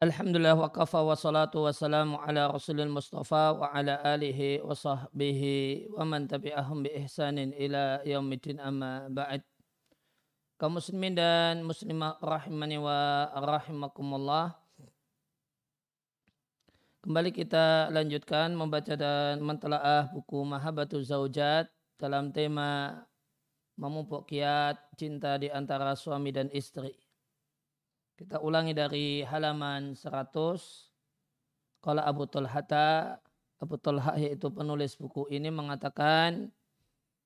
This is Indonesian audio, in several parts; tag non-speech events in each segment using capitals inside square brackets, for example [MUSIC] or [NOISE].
Alhamdulillah wa kafa wa salatu wa salamu ala rasulil mustafa wa ala alihi wa sahbihi wa man tabi'ahum bi ihsanin ila yaumidin amma ba'd. Kaum muslimin dan muslimah rahimani wa rahimakumullah. Kembali kita lanjutkan membaca dan mentelaah buku Mahabatu Zaujat dalam tema memupuk kiat cinta di antara suami dan istri kita ulangi dari halaman 100. Kalau Abu Talhata, Abu Talha yaitu penulis buku ini mengatakan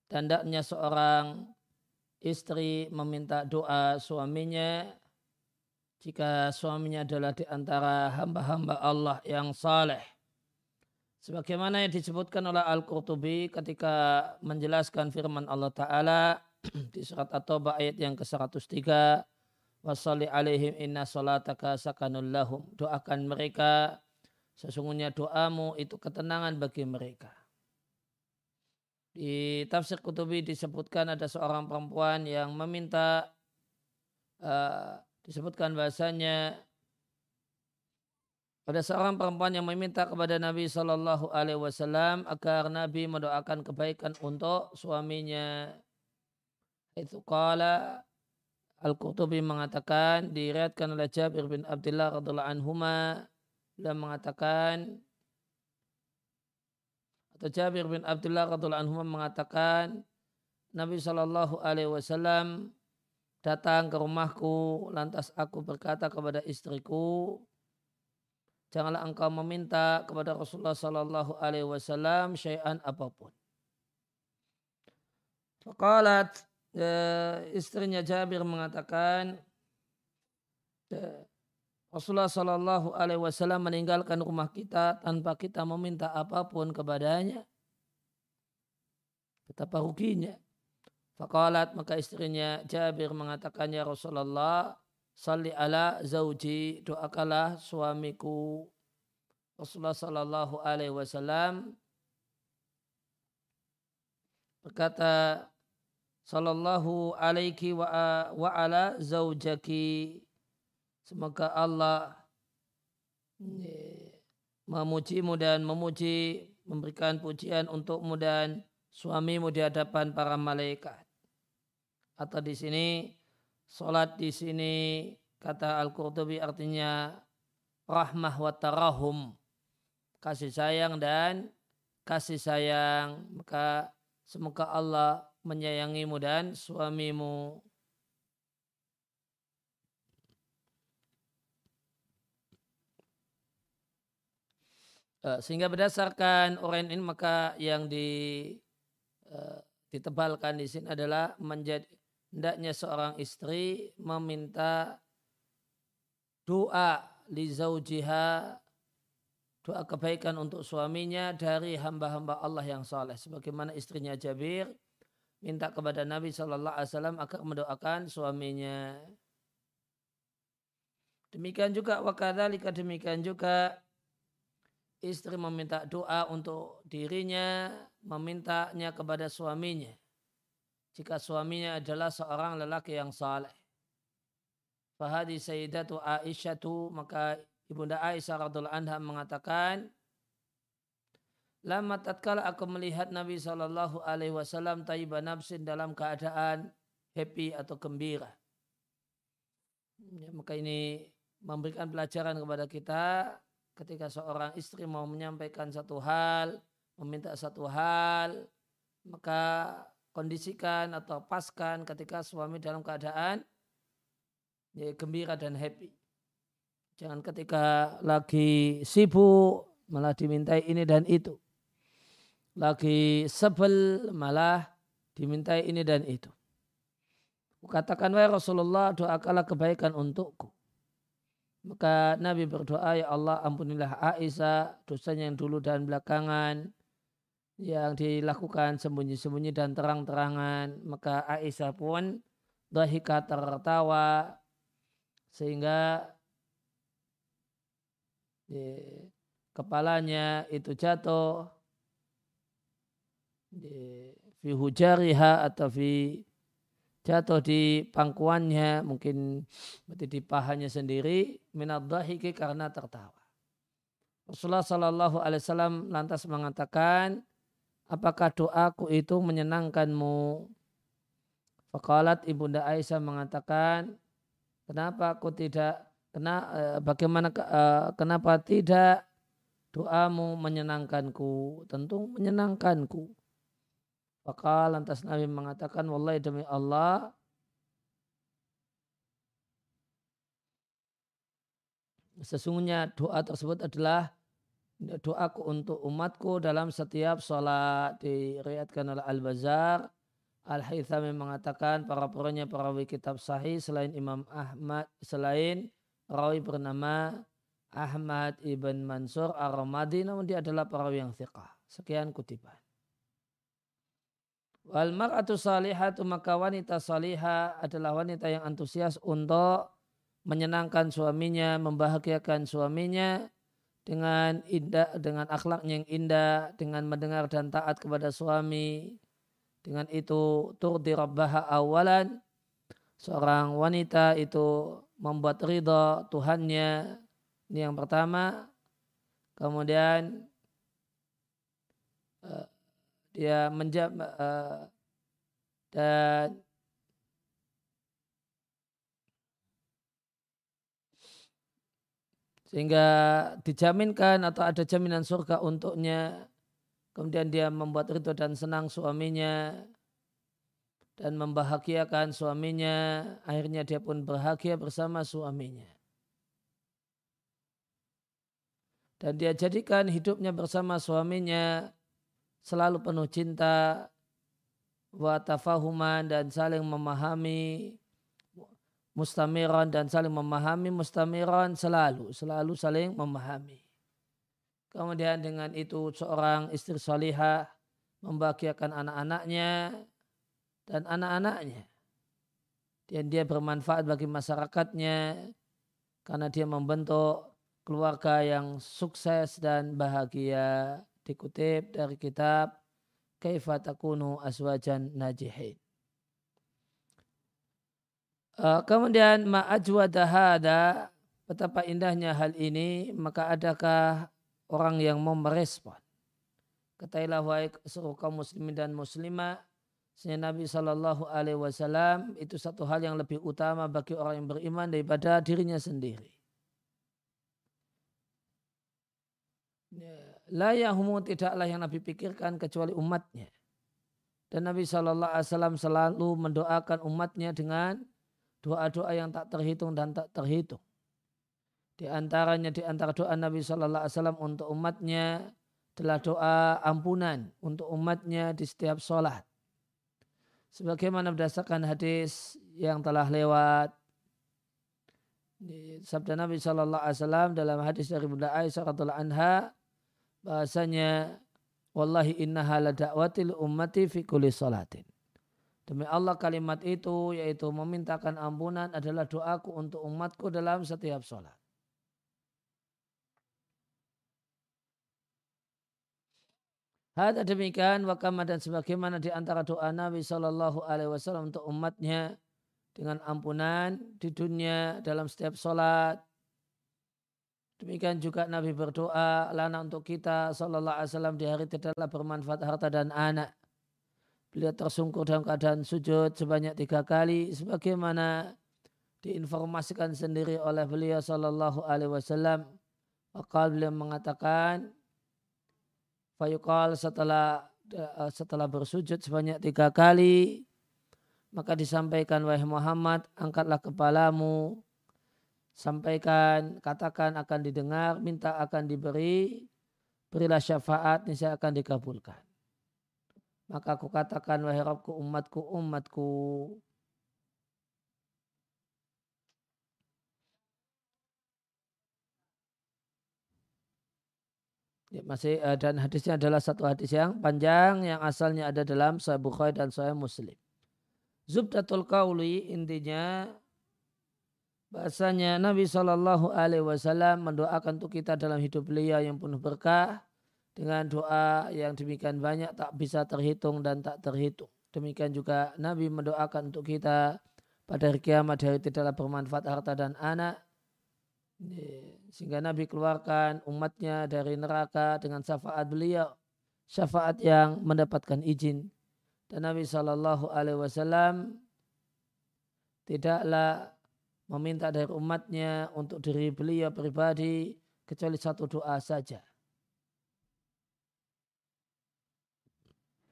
tandanya seorang istri meminta doa suaminya jika suaminya adalah di antara hamba-hamba Allah yang saleh. Sebagaimana yang disebutkan oleh Al-Qurtubi ketika menjelaskan firman Allah Ta'ala [CLEARS THROAT] di surat At-Taubah ayat yang ke-103 Wasalli alaihim inna salataka sakanul lahum. Doakan mereka. Sesungguhnya doamu itu ketenangan bagi mereka. Di tafsir kutubi disebutkan ada seorang perempuan yang meminta uh, disebutkan bahasanya ada seorang perempuan yang meminta kepada Nabi Shallallahu Alaihi Wasallam agar Nabi mendoakan kebaikan untuk suaminya. Itu kala Al-Qurtubi mengatakan diriatkan oleh Jabir bin Abdullah radhiallahu anhuma beliau mengatakan atau Jabir bin Abdullah radhiallahu anhuma mengatakan Nabi Shallallahu alaihi wasallam datang ke rumahku lantas aku berkata kepada istriku janganlah engkau meminta kepada Rasulullah Shallallahu alaihi wasallam syai'an apa pun. Faqalat istrinya Jabir mengatakan Rasulullah Shallallahu Alaihi Wasallam meninggalkan rumah kita tanpa kita meminta apa pun kepadanya. Betapa ruginya. Fakalat maka istrinya Jabir mengatakan ya Rasulullah salli ala zauji doakalah suamiku Rasulullah Shallallahu Alaihi Wasallam berkata sallallahu alaihi wa, wa ala zaujaki. Semoga Allah memujimu dan memuji, memberikan pujian untukmu dan suamimu di hadapan para malaikat. Atau di sini, solat di sini kata Al-Qurtubi artinya rahmah wa tarahum. Kasih sayang dan kasih sayang. Maka semoga Allah menyayangimu dan suamimu. Eh, sehingga berdasarkan orang ini maka yang di, uh, ditebalkan di sini adalah menjadi hendaknya seorang istri meminta doa li zaujiha doa kebaikan untuk suaminya dari hamba-hamba Allah yang saleh sebagaimana istrinya Jabir minta kepada Nabi Shallallahu Alaihi Wasallam agar mendoakan suaminya. Demikian juga wakadhalika demikian juga istri meminta doa untuk dirinya, memintanya kepada suaminya. Jika suaminya adalah seorang lelaki yang saleh. Fahadi Sayyidatu Aisyatu maka Ibunda Aisyah radhiallahu anha mengatakan Lama tatkala aku melihat Nabi Shallallahu Alaihi Wasallam taiba nafsin dalam keadaan happy atau gembira. Ya, maka ini memberikan pelajaran kepada kita ketika seorang istri mau menyampaikan satu hal, meminta satu hal, maka kondisikan atau paskan ketika suami dalam keadaan ya, gembira dan happy. Jangan ketika lagi sibuk malah dimintai ini dan itu lagi sebel malah dimintai ini dan itu. Katakan wahai Rasulullah doakanlah kebaikan untukku. Maka Nabi berdoa ya Allah ampunilah Aisyah dosanya yang dulu dan belakangan yang dilakukan sembunyi-sembunyi dan terang-terangan. Maka Aisyah pun dahika tertawa sehingga ya, kepalanya itu jatuh fi hujariha atau fi jatuh di pangkuannya mungkin berarti di pahanya sendiri minad karena tertawa. Rasulullah Shallallahu Alaihi Wasallam lantas mengatakan, apakah doaku itu menyenangkanmu? Fakalat ibunda Aisyah mengatakan, kenapa aku tidak, kena, eh, bagaimana, eh, kenapa tidak doamu menyenangkanku? Tentu menyenangkanku. Maka lantas Nabi mengatakan, Wallahi demi Allah, sesungguhnya doa tersebut adalah doaku untuk umatku dalam setiap sholat. Diriatkan oleh Al-Bazar Al-Haythami mengatakan para perannya perawi kitab sahih selain Imam Ahmad selain rawi bernama Ahmad ibn Mansur Ar-Ramadi namun dia adalah perawi yang thiqah. Sekian kutipan Wal mar'atu salihatu maka wanita salihah adalah wanita yang antusias untuk menyenangkan suaminya, membahagiakan suaminya dengan indah, dengan akhlaknya yang indah, dengan mendengar dan taat kepada suami. Dengan itu turdi rabbaha awalan seorang wanita itu membuat ridho Tuhannya. Ini yang pertama. Kemudian eh, dia menjam uh, dan sehingga dijaminkan atau ada jaminan surga untuknya. Kemudian dia membuat ridho dan senang suaminya dan membahagiakan suaminya. Akhirnya dia pun bahagia bersama suaminya. Dan dia jadikan hidupnya bersama suaminya selalu penuh cinta wa tafahuman dan saling memahami mustamiran dan saling memahami mustamiran selalu selalu saling memahami. Kemudian dengan itu seorang istri salihah membahagiakan anak-anaknya dan anak-anaknya. Dan dia bermanfaat bagi masyarakatnya karena dia membentuk keluarga yang sukses dan bahagia dikutip dari kitab Kaifa takunu aswajan najihin. Uh, kemudian ma'ajwada hada betapa indahnya hal ini maka adakah orang yang mau merespon Katailah wahai seluruh kaum muslimin dan muslimah Sehingga Nabi Shallallahu Alaihi Wasallam itu satu hal yang lebih utama bagi orang yang beriman daripada dirinya sendiri. Ya la yahumu tidaklah yang Nabi pikirkan kecuali umatnya. Dan Nabi SAW selalu mendoakan umatnya dengan doa-doa yang tak terhitung dan tak terhitung. Di antaranya di antara doa Nabi SAW untuk umatnya adalah doa ampunan untuk umatnya di setiap sholat. Sebagaimana berdasarkan hadis yang telah lewat sabda Nabi SAW dalam hadis dari Bunda Aisyah radhiallahu anha bahasanya wallahi innaha la da'watil ummati fi kulli salatin. Demi Allah kalimat itu yaitu memintakan ampunan adalah doaku untuk umatku dalam setiap sholat. Hada demikian wakama dan sebagaimana di antara doa Nabi Shallallahu Alaihi Wasallam untuk umatnya dengan ampunan di dunia dalam setiap sholat Demikian juga Nabi berdoa lana untuk kita sallallahu alaihi wasallam di hari tidaklah bermanfaat harta dan anak. Beliau tersungkur dalam keadaan sujud sebanyak tiga kali sebagaimana diinformasikan sendiri oleh beliau sallallahu alaihi wasallam. Maka beliau mengatakan Fayuqal setelah setelah bersujud sebanyak tiga kali maka disampaikan wahai Muhammad angkatlah kepalamu sampaikan, katakan akan didengar, minta akan diberi, berilah syafaat, niscaya akan dikabulkan. Maka aku katakan, wahai Rabbku, umatku, umatku. Ya, masih uh, dan hadisnya adalah satu hadis yang panjang yang asalnya ada dalam Sahih Bukhari dan Sahih Muslim. Zubdatul Qauli intinya bahasanya Nabi Shallallahu Alaihi Wasallam mendoakan untuk kita dalam hidup beliau yang penuh berkah dengan doa yang demikian banyak tak bisa terhitung dan tak terhitung. Demikian juga Nabi mendoakan untuk kita pada hari kiamat dari tidaklah bermanfaat harta dan anak. Sehingga Nabi keluarkan umatnya dari neraka dengan syafaat beliau. Syafaat yang mendapatkan izin. Dan Nabi Shallallahu Alaihi Wasallam tidaklah meminta dari umatnya untuk diri beliau pribadi kecuali satu doa saja.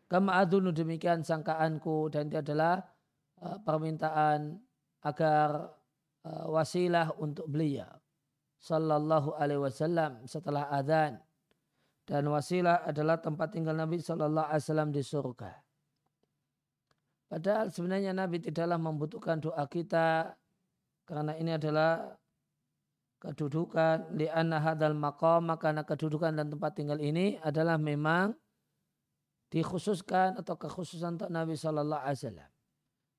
Kama adunu demikian sangkaanku dan dia adalah uh, permintaan agar uh, wasilah untuk beliau sallallahu alaihi wasallam setelah adzan dan wasilah adalah tempat tinggal Nabi sallallahu alaihi wasallam di surga. Padahal sebenarnya Nabi tidaklah membutuhkan doa kita karena ini adalah kedudukan di hadal maqam maka kedudukan dan tempat tinggal ini adalah memang dikhususkan atau kekhususan untuk Nabi Shallallahu Alaihi Wasallam.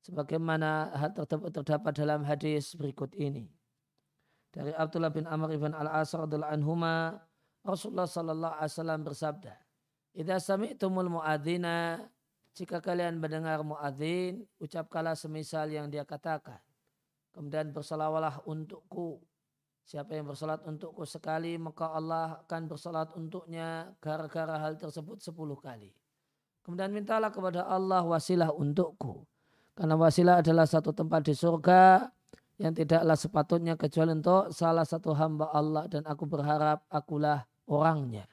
Sebagaimana hal tersebut terdapat dalam hadis berikut ini. Dari Abdullah bin Amr ibn al-As anhuma Rasulullah Shallallahu Alaihi Wasallam bersabda, "Idza sami'tumul muadzina jika kalian mendengar muadzin, ucapkanlah semisal yang dia katakan. Kemudian bersalawalah untukku. Siapa yang bersalat untukku sekali, maka Allah akan bersalat untuknya gara-gara hal tersebut sepuluh kali. Kemudian mintalah kepada Allah wasilah untukku. Karena wasilah adalah satu tempat di surga yang tidaklah sepatutnya kecuali untuk salah satu hamba Allah dan aku berharap akulah orangnya.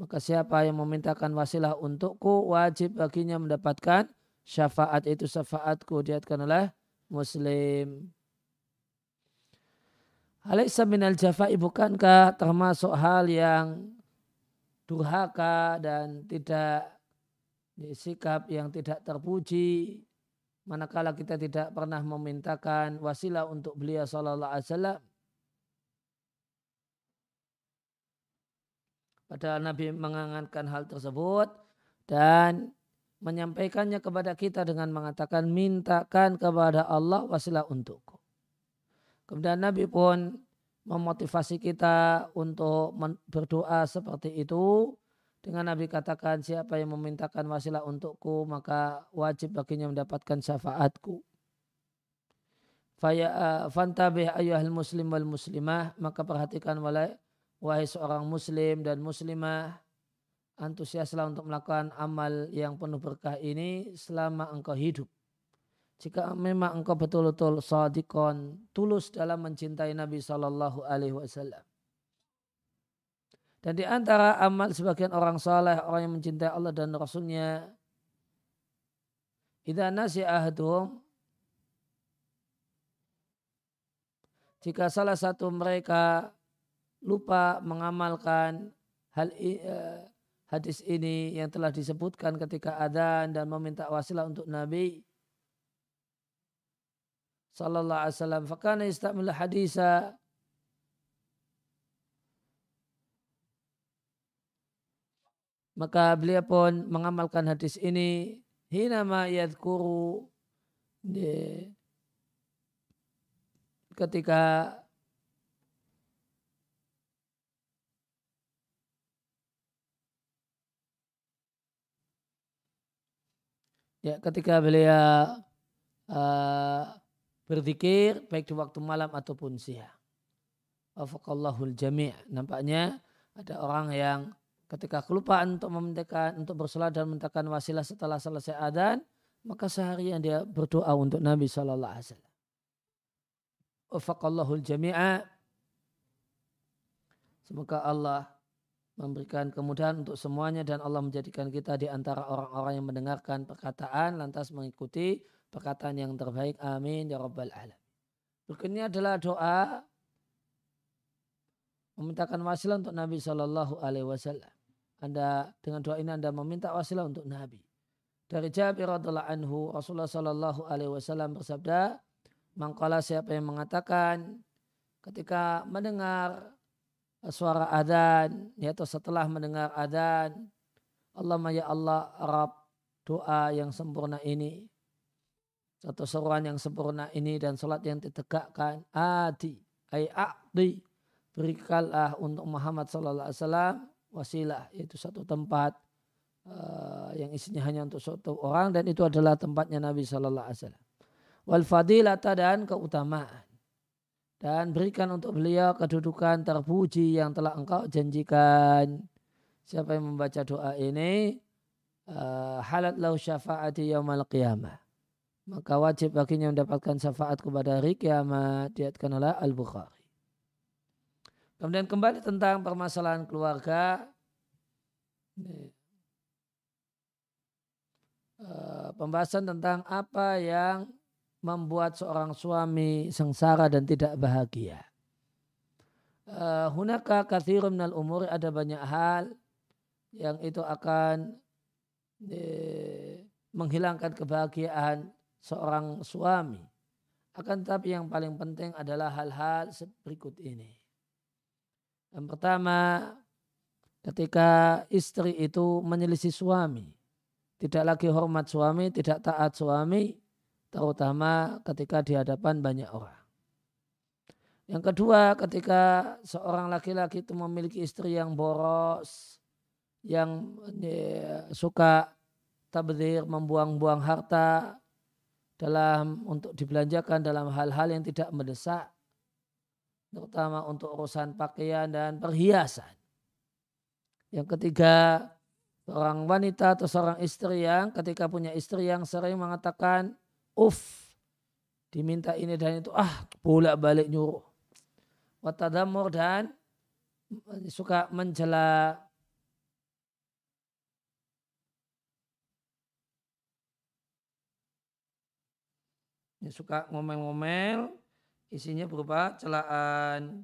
Maka siapa yang memintakan wasilah untukku wajib baginya mendapatkan syafaat itu syafaatku diatkan oleh muslim. Alaysa minal jafa'i bukankah termasuk hal yang durhaka dan tidak sikap yang tidak terpuji manakala kita tidak pernah memintakan wasilah untuk beliau sallallahu alaihi wasallam padahal Nabi mengangankan hal tersebut dan menyampaikannya kepada kita dengan mengatakan mintakan kepada Allah wasilah untukku. Kemudian Nabi pun memotivasi kita untuk berdoa seperti itu dengan Nabi katakan siapa yang memintakan wasilah untukku maka wajib baginya mendapatkan syafaatku. Faya uh, fantabih ayuhal muslim wal muslimah maka perhatikan wahai, wahai seorang muslim dan muslimah antusiaslah untuk melakukan amal yang penuh berkah ini selama engkau hidup. Jika memang engkau betul-betul sadikon, tulus dalam mencintai Nabi Shallallahu Alaihi Wasallam. Dan di antara amal sebagian orang saleh, orang yang mencintai Allah dan Rasulnya, Idza nasi ahadum jika salah satu mereka lupa mengamalkan hal uh, hadis ini yang telah disebutkan ketika adzan dan meminta wasilah untuk Nabi sallallahu alaihi wasallam. Fakana istamil hadisa. Maka beliau pun mengamalkan hadis ini. Hinama yadkuru ketika ya ketika beliau uh, berzikir baik di waktu malam ataupun siang. Wafaqallahul jami' nampaknya ada orang yang ketika kelupaan untuk memintakan untuk bersolat dan memintakan wasilah setelah selesai adzan maka seharian dia berdoa untuk Nabi Shallallahu Alaihi Wasallam. Ufaqallahul jami'a. Semoga Allah memberikan kemudahan untuk semuanya dan Allah menjadikan kita di antara orang-orang yang mendengarkan perkataan lantas mengikuti perkataan yang terbaik. Amin ya rabbal alamin. Berikutnya adalah doa memintakan wasilah untuk Nabi Shallallahu Alaihi Wasallam. Anda dengan doa ini Anda meminta wasilah untuk Nabi. Dari Jabir radhiallahu anhu Rasulullah sallallahu alaihi wasallam bersabda, "Mangkala siapa yang mengatakan ketika mendengar suara adzan yaitu setelah mendengar adzan, Allahumma ya Allah Arab doa yang sempurna ini satu seruan yang sempurna ini dan salat yang ditegakkan adi ay a'di berikanlah untuk Muhammad sallallahu alaihi wasallam wasilah yaitu satu tempat uh, yang isinya hanya untuk satu orang dan itu adalah tempatnya Nabi Shallallahu Alaihi Wasallam. Wal fadilata dan keutamaan dan berikan untuk beliau kedudukan terpuji yang telah engkau janjikan. Siapa yang membaca doa ini uh, halat lau syafaati yaumal qiyamah. Maka wajib baginya mendapatkan syafaat kepada hari kiamat diatkan oleh Al-Bukhari. Kemudian kembali tentang permasalahan keluarga. Eh, pembahasan tentang apa yang membuat seorang suami sengsara dan tidak bahagia. Eh, hunaka kathirun minal umur ada banyak hal yang itu akan menghilangkan kebahagiaan seorang suami. Akan tetapi yang paling penting adalah hal-hal berikut ini. Yang pertama, ketika istri itu menyelisih suami, tidak lagi hormat suami, tidak taat suami, terutama ketika di hadapan banyak orang. Yang kedua, ketika seorang laki-laki itu memiliki istri yang boros, yang ya, suka tabdir, membuang-buang harta dalam untuk dibelanjakan dalam hal-hal yang tidak mendesak, terutama untuk urusan pakaian dan perhiasan. Yang ketiga, seorang wanita atau seorang istri yang ketika punya istri yang sering mengatakan uff diminta ini dan itu ah bolak balik nyuruh watadamur dan suka mencela suka ngomel-ngomel isinya berupa celaan.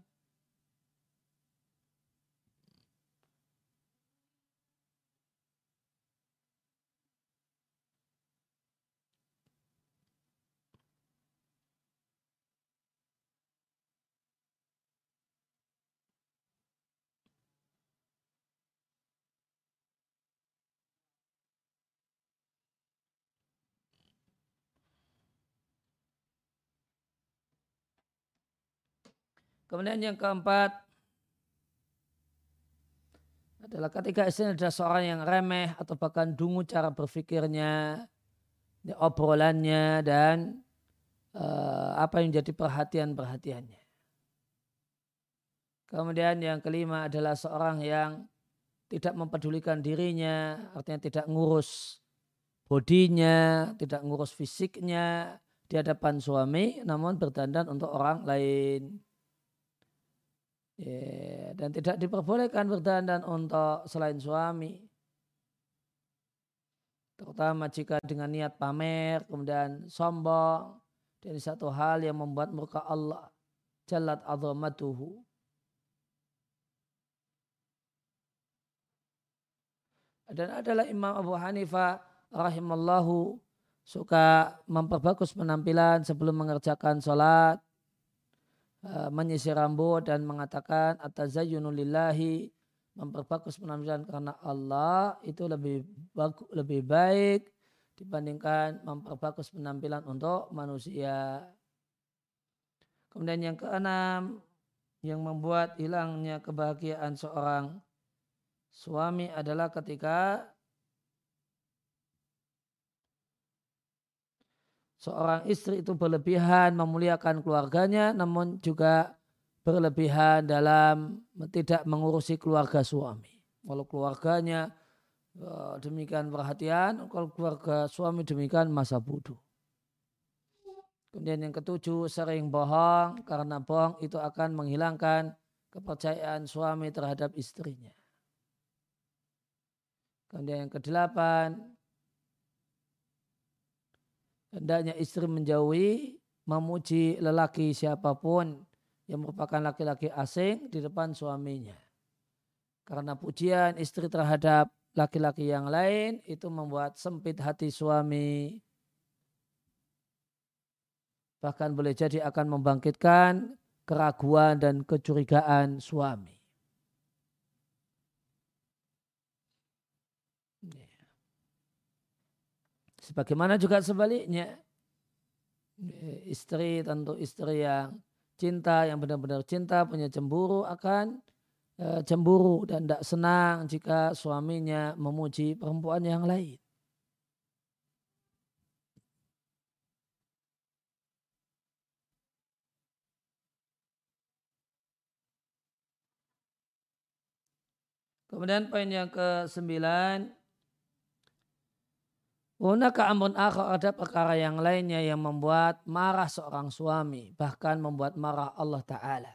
Kemudian yang keempat adalah ketika istri adalah seorang yang remeh atau bahkan dungu cara berpikirnya, obrolannya dan uh, apa yang jadi perhatian-perhatiannya. Kemudian yang kelima adalah seorang yang tidak mempedulikan dirinya, artinya tidak ngurus bodinya, tidak ngurus fisiknya di hadapan suami, namun berdandan untuk orang lain. Yeah, dan tidak diperbolehkan berdandan untuk selain suami. Terutama jika dengan niat pamer, kemudian sombong. Dan satu hal yang membuat murka Allah. Jalat azamatuhu. Dan adalah Imam Abu Hanifah rahimallahu suka memperbagus penampilan sebelum mengerjakan sholat Eh, menyisir rambut dan mengatakan atazayyunu lillahi memperbagus penampilan karena Allah itu lebih bagus, lebih baik dibandingkan memperbagus penampilan untuk manusia. Kemudian yang keenam yang membuat hilangnya kebahagiaan seorang suami adalah ketika seorang istri itu berlebihan memuliakan keluarganya namun juga berlebihan dalam tidak mengurusi keluarga suami. Kalau keluarganya eh, demikian perhatian, kalau keluarga suami demikian masa bodoh. Kemudian yang ketujuh sering bohong karena bohong itu akan menghilangkan kepercayaan suami terhadap istrinya. Kemudian yang kedelapan hendaknya istri menjauhi memuji lelaki siapa pun yang merupakan laki-laki asing di depan suaminya. Karena pujian istri terhadap laki-laki yang lain itu membuat sempit hati suami. Bahkan boleh jadi akan membangkitkan keraguan dan kecurigaan suami. Sebagaimana juga sebaliknya. Istri tentu istri yang cinta, yang benar-benar cinta, punya cemburu akan eh, cemburu dan tidak senang jika suaminya memuji perempuan yang lain. Kemudian poin yang ke sembilan, Hunaka amrun akhar ada perkara yang lainnya yang membuat marah seorang suami, bahkan membuat marah Allah Ta'ala.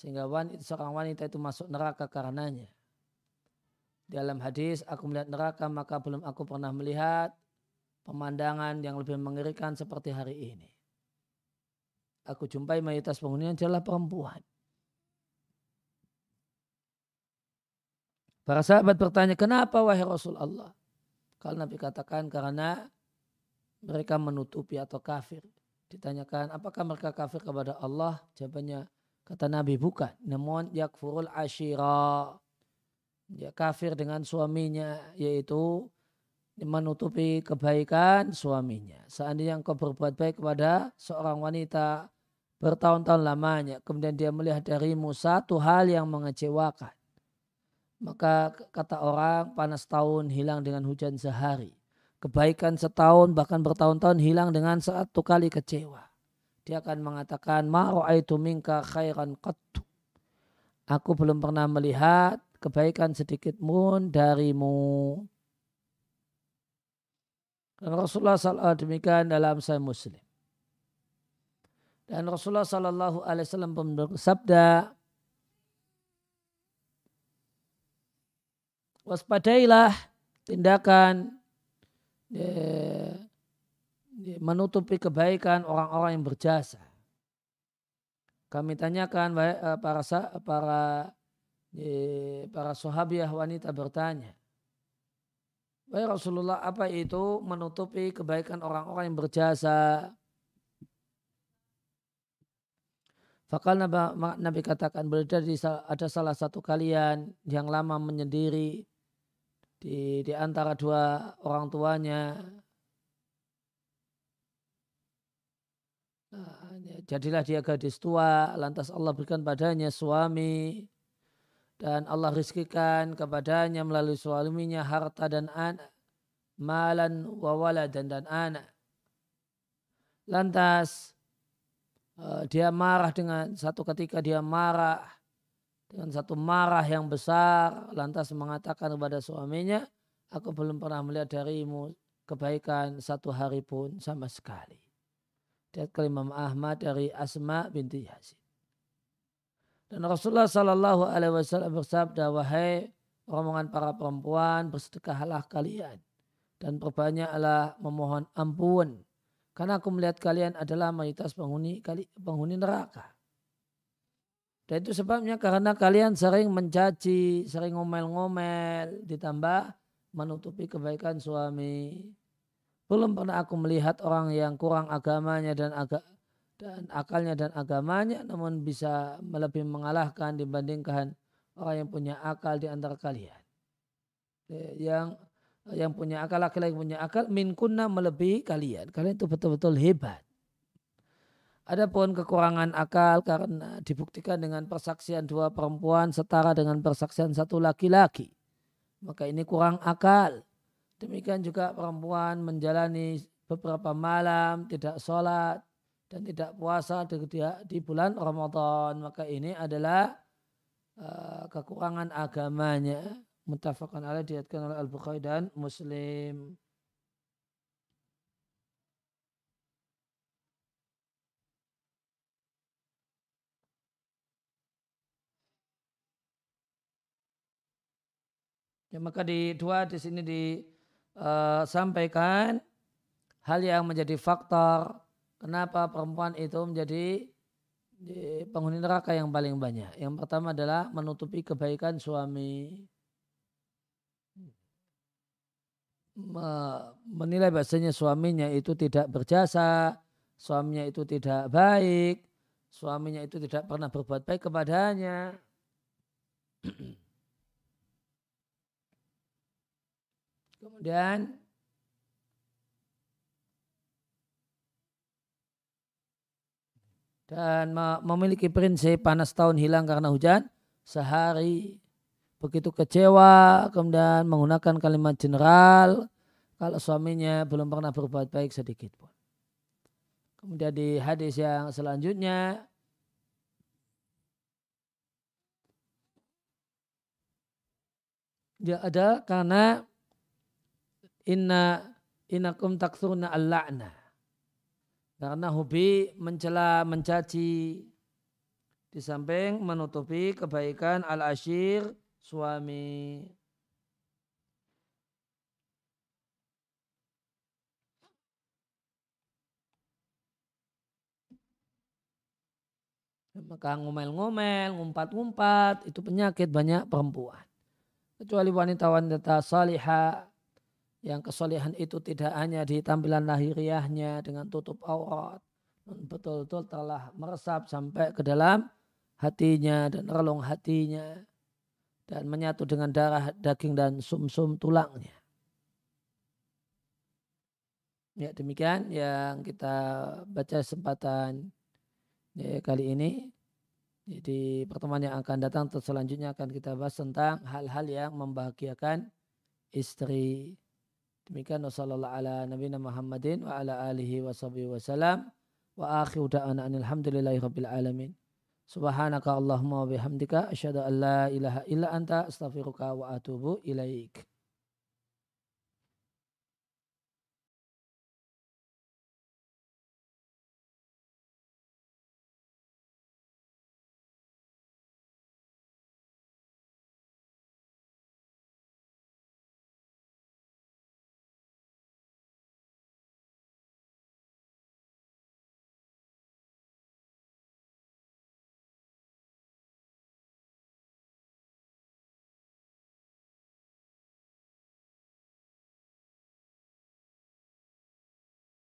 Sehingga wanita, seorang wanita itu masuk neraka karenanya. Dalam hadis, aku melihat neraka maka belum aku pernah melihat pemandangan yang lebih mengerikan seperti hari ini. Aku jumpai mayoritas penghuni adalah perempuan. Para sahabat bertanya, kenapa wahai Rasulullah? Kalau Nabi katakan karena mereka menutupi atau kafir. Ditanyakan apakah mereka kafir kepada Allah? Jawabannya kata Nabi bukan. Namun yakfurul ashira. Ya kafir dengan suaminya yaitu menutupi kebaikan suaminya. Seandainya engkau berbuat baik kepada seorang wanita bertahun-tahun lamanya. Kemudian dia melihat darimu satu hal yang mengecewakan maka kata orang panas tahun hilang dengan hujan sehari. Kebaikan setahun bahkan bertahun-tahun hilang dengan satu kali kecewa. Dia akan mengatakan ma'ra'aitu minka khairan qattu. Aku belum pernah melihat kebaikan sedikit pun darimu. Dan Rasulullah SAW demikian dalam saya Muslim. Dan Rasulullah Sallallahu Alaihi Wasallam bersabda, waspadailah tindakan ya, ya, menutupi kebaikan orang-orang yang berjasa. Kami tanyakan eh, para para ya, para sahabiah wanita bertanya, Wahai Rasulullah, apa itu menutupi kebaikan orang-orang yang berjasa? Fakal Nabi, katakan berada ada salah satu kalian yang lama menyendiri di, di antara dua orang tuanya. Nah, jadilah dia gadis tua, lantas Allah berikan padanya suami, dan Allah rizkikan kepadanya melalui suaminya harta dan anak, malan wawala dan dan anak. Lantas eh, dia marah dengan satu ketika dia marah dengan satu marah yang besar lantas mengatakan kepada suaminya aku belum pernah melihat darimu kebaikan satu hari pun sama sekali. Lihat Imam Ahmad dari Asma binti Yazid. Dan Rasulullah Shallallahu Alaihi Wasallam bersabda, wahai rombongan para perempuan, bersedekahlah kalian dan perbanyaklah memohon ampun, karena aku melihat kalian adalah mayoritas penghuni penghuni neraka. Dan itu sebabnya karena kalian sering mencaci, sering ngomel-ngomel, ditambah menutupi kebaikan suami. Belum pernah aku melihat orang yang kurang agamanya dan agak dan akalnya dan agamanya namun bisa lebih mengalahkan dibandingkan orang yang punya akal di antara kalian. Yang yang punya akal, laki-laki punya akal, min kunna melebihi kalian. Kalian itu betul-betul hebat. Adapun kekurangan akal karena dibuktikan dengan persaksian dua perempuan setara dengan persaksian satu laki-laki. Maka ini kurang akal. Demikian juga perempuan menjalani beberapa malam tidak sholat dan tidak puasa di, bulan Ramadan. Maka ini adalah uh, kekurangan agamanya. Mutafakan alaih diatkan oleh Al-Bukhari dan Muslim. Ya, maka di dua di sini disampaikan eh, hal yang menjadi faktor kenapa perempuan itu menjadi penghuni neraka yang paling banyak. Yang pertama adalah menutupi kebaikan suami. Menilai bahasanya suaminya itu tidak berjasa, suaminya itu tidak baik, suaminya itu tidak pernah berbuat baik kepadanya. [CLEARS THROAT] Kemudian dan memiliki prinsip panas tahun hilang karena hujan sehari begitu kecewa kemudian menggunakan kalimat general kalau suaminya belum pernah berbuat baik sedikit pun. Kemudian di hadis yang selanjutnya dia ada karena inna inakum taksurna al-la'na. Karena hobi mencela, mencaci di samping menutupi kebaikan al-ashir suami. Maka ngomel-ngomel, ngumpat-ngumpat, itu penyakit banyak perempuan. Kecuali wanita-wanita salihah yang kesolihan itu tidak hanya di tampilan lahiriahnya dengan tutup aurat. Betul-betul telah meresap sampai ke dalam hatinya dan relung hatinya. Dan menyatu dengan darah, daging dan sum-sum tulangnya. Ya demikian yang kita baca kesempatan ya, kali ini. Di pertemuan yang akan datang selanjutnya akan kita bahas tentang hal-hal yang membahagiakan istri. Demikian wasallallahu ala nabiyina ala alihi wa sahbihi wa salam. Wa akhiru da'ana alhamdulillahi rabbil alamin. Subhanaka Allahumma wa bihamdika asyhadu an la ilaha illa anta astaghfiruka wa atubu ilaik.